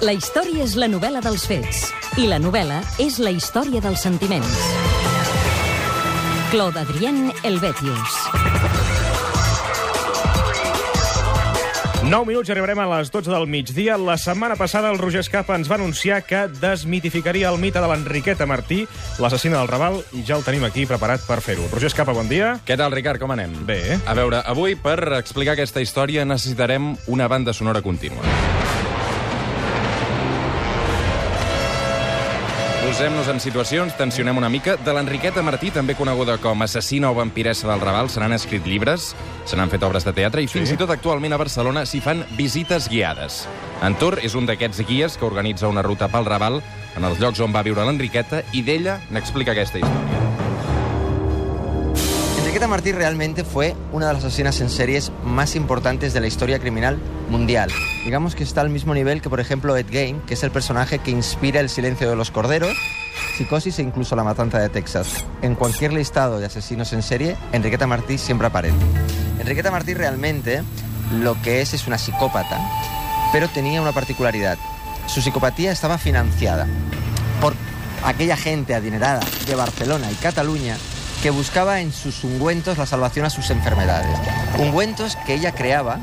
La història és la novel·la dels fets i la novel·la és la història dels sentiments. Claude Adrien Helvetius. 9 minuts i arribarem a les 12 del migdia. La setmana passada el Roger Escapa ens va anunciar que desmitificaria el mite de l'Enriqueta Martí, l'assassina del Raval, i ja el tenim aquí preparat per fer-ho. Roger Escapa, bon dia. Què tal, Ricard, com anem? Bé. A veure, avui, per explicar aquesta història, necessitarem una banda sonora contínua. Posem-nos en situacions, tensionem una mica. De l'Enriqueta Martí, també coneguda com assassina o vampiressa del Raval, se n'han escrit llibres, se n'han fet obres de teatre i Sí. fins i tot actualment a Barcelona s'hi fan visites guiades. En Tor és un d'aquests guies que organitza una ruta pel Raval en els llocs on va viure l'Enriqueta i d'ella n'explica aquesta història. Enriqueta Martí realmente fue una de las asesinas en series más importantes de la historia criminal mundial. Digamos que está al mismo nivel que, por ejemplo, Ed Gein, que es el personaje que inspira El silencio de los corderos, Psicosis e incluso La matanza de Texas. En cualquier listado de asesinos en serie, Enriqueta Martí siempre aparece. Enriqueta Martí realmente lo que es es una psicópata, pero tenía una particularidad. Su psicopatía estaba financiada por aquella gente adinerada de Barcelona y Cataluña que buscaba en sus ungüentos la salvación a sus enfermedades. Ungüentos que ella creaba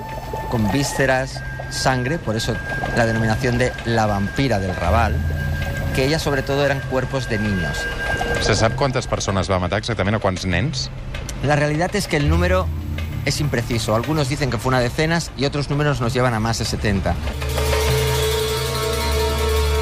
con vísceras, sangre, por eso la denominación de la vampira del Raval, que ella sobre todo eran cuerpos de niños. Se sap quantes persones va matar exactament, a quants nens? La realidad es que el número es impreciso. Algunos dicen que fue una decenas y otros números nos llevan a más de 70.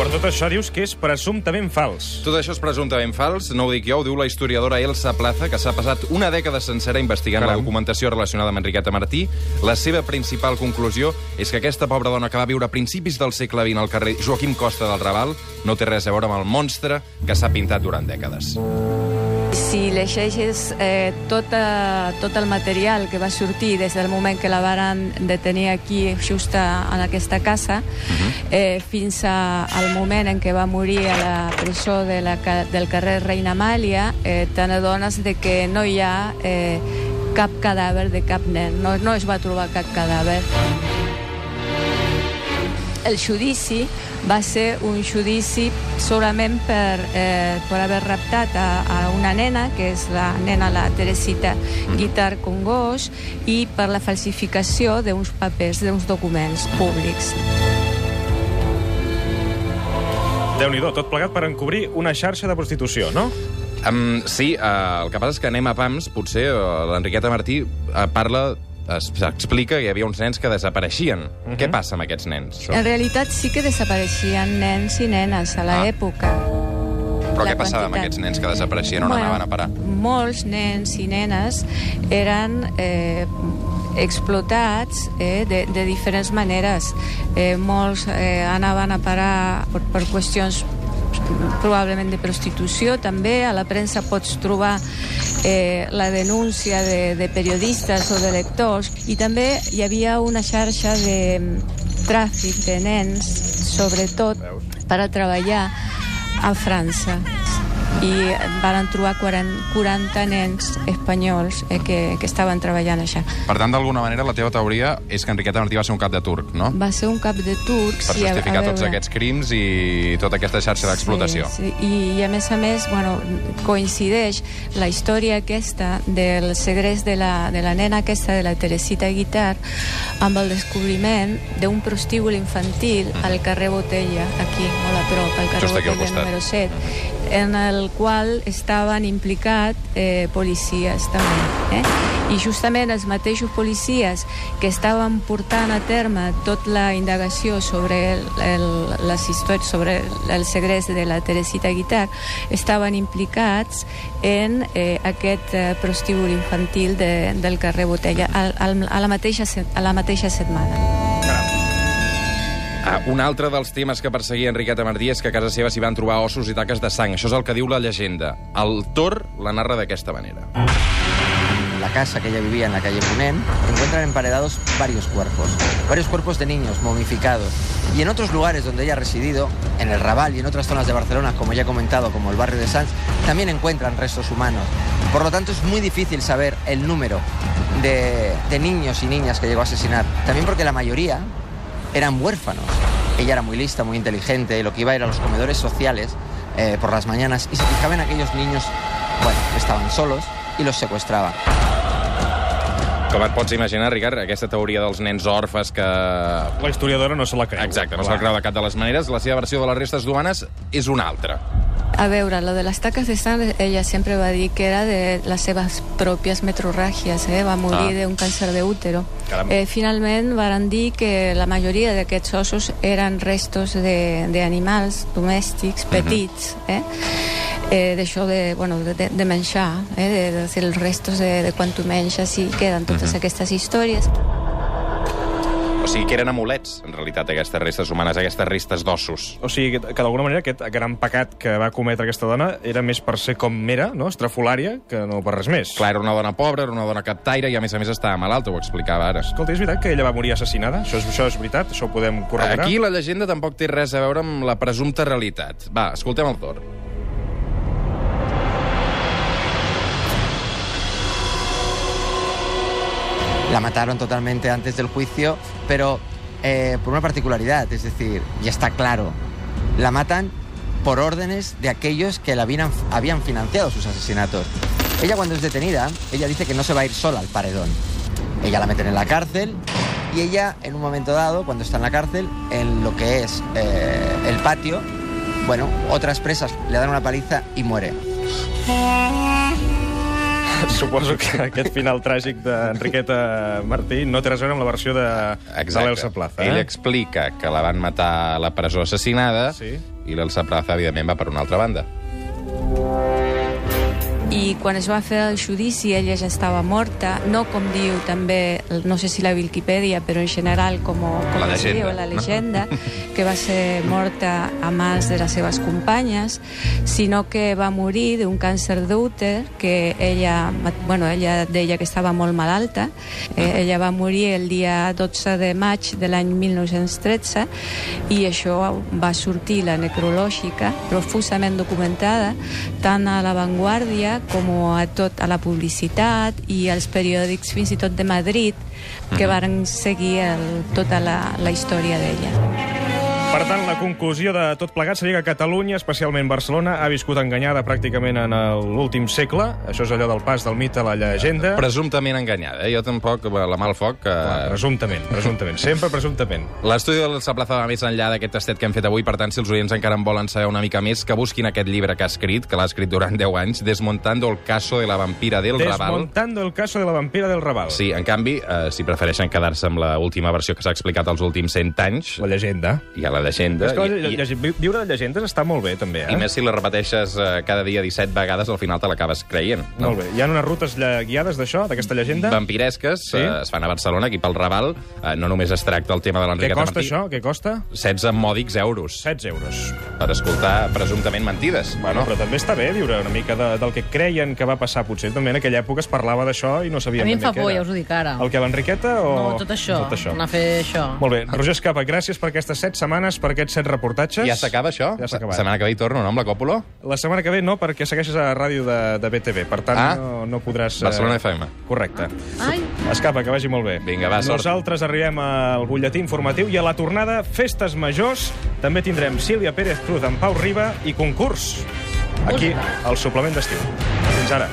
Per tot això dius que és presumptament fals. Tot això és presumptament fals, no ho dic jo, ho diu la historiadora Elsa Plaza, que s'ha passat una dècada sencera investigant Caram. la documentació relacionada amb Enriqueta Martí. La seva principal conclusió és que aquesta pobra dona que va viure a principis del segle XX al carrer Joaquim Costa del Raval no té res a veure amb el monstre que s'ha pintat durant dècades. Si llegeixes eh, tot, eh, tot el material que va sortir des del moment que la varen detenir aquí, just a, en aquesta casa, eh, fins a, al moment en què va morir a la presó de la, del carrer Reina Amàlia, eh, te n'adones de que no hi ha eh, cap cadàver de cap nen, no, no es va trobar cap cadàver. El judici va ser un judici solament per, eh, per haver raptat a, a una nena, que és la nena la Teresita Guitar Congoix, i per la falsificació d'uns papers, d'uns documents públics. déu nhi tot plegat per encobrir una xarxa de prostitució, no? Um, sí, uh, el que passa és que anem a pams, potser uh, l'Enriqueta Martí uh, parla es- explica que hi havia uns nens que desapareixien. Què passa amb aquests nens? En realitat sí que desapareixien nens i nenes a Ah. l'època. Però la què passava amb quantitat. aquests nens que desapareixien? On anaven a parar? Molts nens i nenes eren eh, explotats eh, de, de diferents maneres. Eh, molts eh, anaven a parar per, per qüestions probablement de prostitució també. A la premsa pots trobar eh, la denúncia de, de periodistes o de lectors. I també hi havia una xarxa de mm, tràfic de nens, sobretot per a treballar a França i van trobar 40, 40 nens espanyols eh, que, que estaven treballant allà. Per tant, d'alguna manera, la teva teoria és que Enriqueta Martí va ser un cap de turc, no? Va ser un cap de turcs... Per i a- a justificar tots veure- aquests crims i tota aquesta xarxa d'explotació. Sí, sí. I, I a més a més, bueno, coincideix la història aquesta del segrest de la, de la nena aquesta, de la Teresita Guitar, amb el descobriment d'un prostíbul infantil al carrer Botella, aquí, molt a prop, al carrer Just Botella número 7, en el qual estaven implicats eh, policies també. Eh? I justament els mateixos policies que estaven portant a terme tota la indagació sobre el, el, les històries, sobre el segrest de la Teresita Guitar, estaven implicats en eh, aquest eh, prostíbul infantil de, del carrer Botella al, al, a, la mateixa, a la mateixa setmana. Ah, un altre dels temes que perseguia Enriqueta Martí és que a casa seva s'hi van trobar ossos i taques de sang. Això és el que diu la llegenda. El Tor la narra d'aquesta manera. La casa que ella vivía en la calle Punem, encuentran emparedados varios cuerpos. Varios cuerpos de niños momificados. Y en otros lugares donde ella ha residido, en el Raval y en otras zonas de Barcelona, como ya he comentado, como el barrio de Sanz, también encuentran restos humanos. Por lo tanto, es muy difícil saber el número de, de niños y niñas que llegó a asesinar. También porque la mayoría eran huérfanos. ella era muy lista, muy inteligente, y lo que iba era a los comedores sociales eh, por las mañanas y se fijaba en aquellos niños, bueno, que estaban solos y los secuestraba. Com et pots imaginar, Ricard, aquesta teoria dels nens orfes que... La historiadora no se la creu. Exacte, no se'l creu de cap de les maneres. La seva versió de les restes humanes és una altra. A veure, lo de les taques de sang, ella sempre va dir que era de les seves pròpies metrorràgies, eh? va morir Ah. d'un càncer d'útero. Eh, finalment varen dir que la majoria d'aquests ossos eren restos de- d'animals domèstics petits, eh? Eh, d'això de, bueno, de, de, de menjar, eh? de, de, de els restos de, de quan tu menges i queden totes aquestes històries. O sigui, que eren amulets, en realitat, aquestes restes humanes, aquestes restes d'ossos. O sigui, que, que d'alguna manera aquest gran pecat que va cometre aquesta dona era més per ser com era, no? estrafolària, que no per res més. Clar, era una dona pobra, era una dona captaire i, a més a més, estava malalta, ho explicava ara. Escolta, és veritat que ella va morir assassinada? Això és, això és veritat? Això ho podem corroborar? Aquí la llegenda tampoc té res a veure amb la presumpta realitat. Va, escoltem el Thor. La mataron totalmente antes del juicio, pero eh, por una particularidad, es decir, ya está claro, la matan por órdenes de aquellos que la habían, habían financiado sus asesinatos. Ella cuando es detenida, ella dice que no se va a ir sola al paredón. Ella la meten en la cárcel y ella, en un momento dado, cuando está en la cárcel, en lo que es eh, el patio, bueno, otras presas le dan una paliza y muere. Suposo que aquest final tràgic d'Enriqueta Martí no té res a veure amb la versió de, de l'Elsa Plaza. Ell Eh? explica que la van matar a la presó assassinada Sí. i l'Elsa Plaza, evidentment, va per una altra banda. I quan es va fer el judici ella ja estava morta, no com diu també, no sé si la Wikipedia, però en general com, com La es diu, la no? llegenda, que va ser morta a mans de les seves companyes, sinó que va morir d'un càncer d'úter, que ella, bueno, ella deia que estava molt malalta. Eh, ella va morir el dia 12 de maig de l'any 1913 i això va sortir la necrològica, profusament documentada, tant a La Vanguardia com a tot a la publicitat i als periòdics fins i tot de Madrid que varen seguir el, tota la, la història d'ella. Per tant, la conclusió de tot plegat seria que Catalunya, especialment Barcelona, ha viscut enganyada pràcticament en l'últim segle. Això és allò del pas del mite a la llegenda. Presumptament enganyada, eh? Jo tampoc, la mà al foc... Que... Clar, presumptament, presumptament. Sempre presumptament. L'estudi de l'Elsa Plaza va més enllà d'aquest tastet que hem fet avui, per tant, si els oients encara en volen saber una mica més, que busquin aquest llibre que ha escrit, que l'ha escrit durant 10 anys, Desmontando el caso de la vampira del Raval. Desmontando el caso de la vampira del Raval. Sí, en canvi, eh, si prefereixen quedar-se amb l'última versió que s'ha explicat els últims 100 anys, La llegenda. ha la llegenda... És que i, i, viure de llegendes està molt bé, també, eh? I més si la repeteixes eh, cada dia 17 vegades, al final te l'acabes creient. Molt bé. Hi ha unes rutes guiades d'això, d'aquesta llegenda? Vampiresques, Sí. sí? eh, es fan a Barcelona, aquí pel Raval. Eh, no només es tracta el tema de Què l'Enriqueta costa Martí. això? Què costa? 16 mòdics euros 16 euros. per escoltar presumptament mentides. Bueno, però també està bé viure una mica de, del que creien que va passar. Potser també en aquella època es parlava d'això i no A sabien mi em fa què por, ja us ho dic ara. El que l'Enriqueta o... No, tot això. Tot això. Anar a fer això. Molt bé. Roger Escapa, gràcies per aquestes set setmanes, per aquests set reportatges. Ja s'acaba això? Ja s'ha acabat. Setmana que ve hi torno, no, amb la Còpula? La setmana que ve no, perquè segueixes a la ràdio de, de BTV. Per tant, Ah. no, no podràs... eh, Barcelona FM. Correcte. Ai, Escapa, que vagi molt bé. Vinga, va, sort. Nosaltres arribem al butlletí informatiu i a la tornada Festes Majors també tindrem Sílvia Pérez Cruz amb Pau Riba i concurs. Aquí, al suplement d'estiu. Fins ara.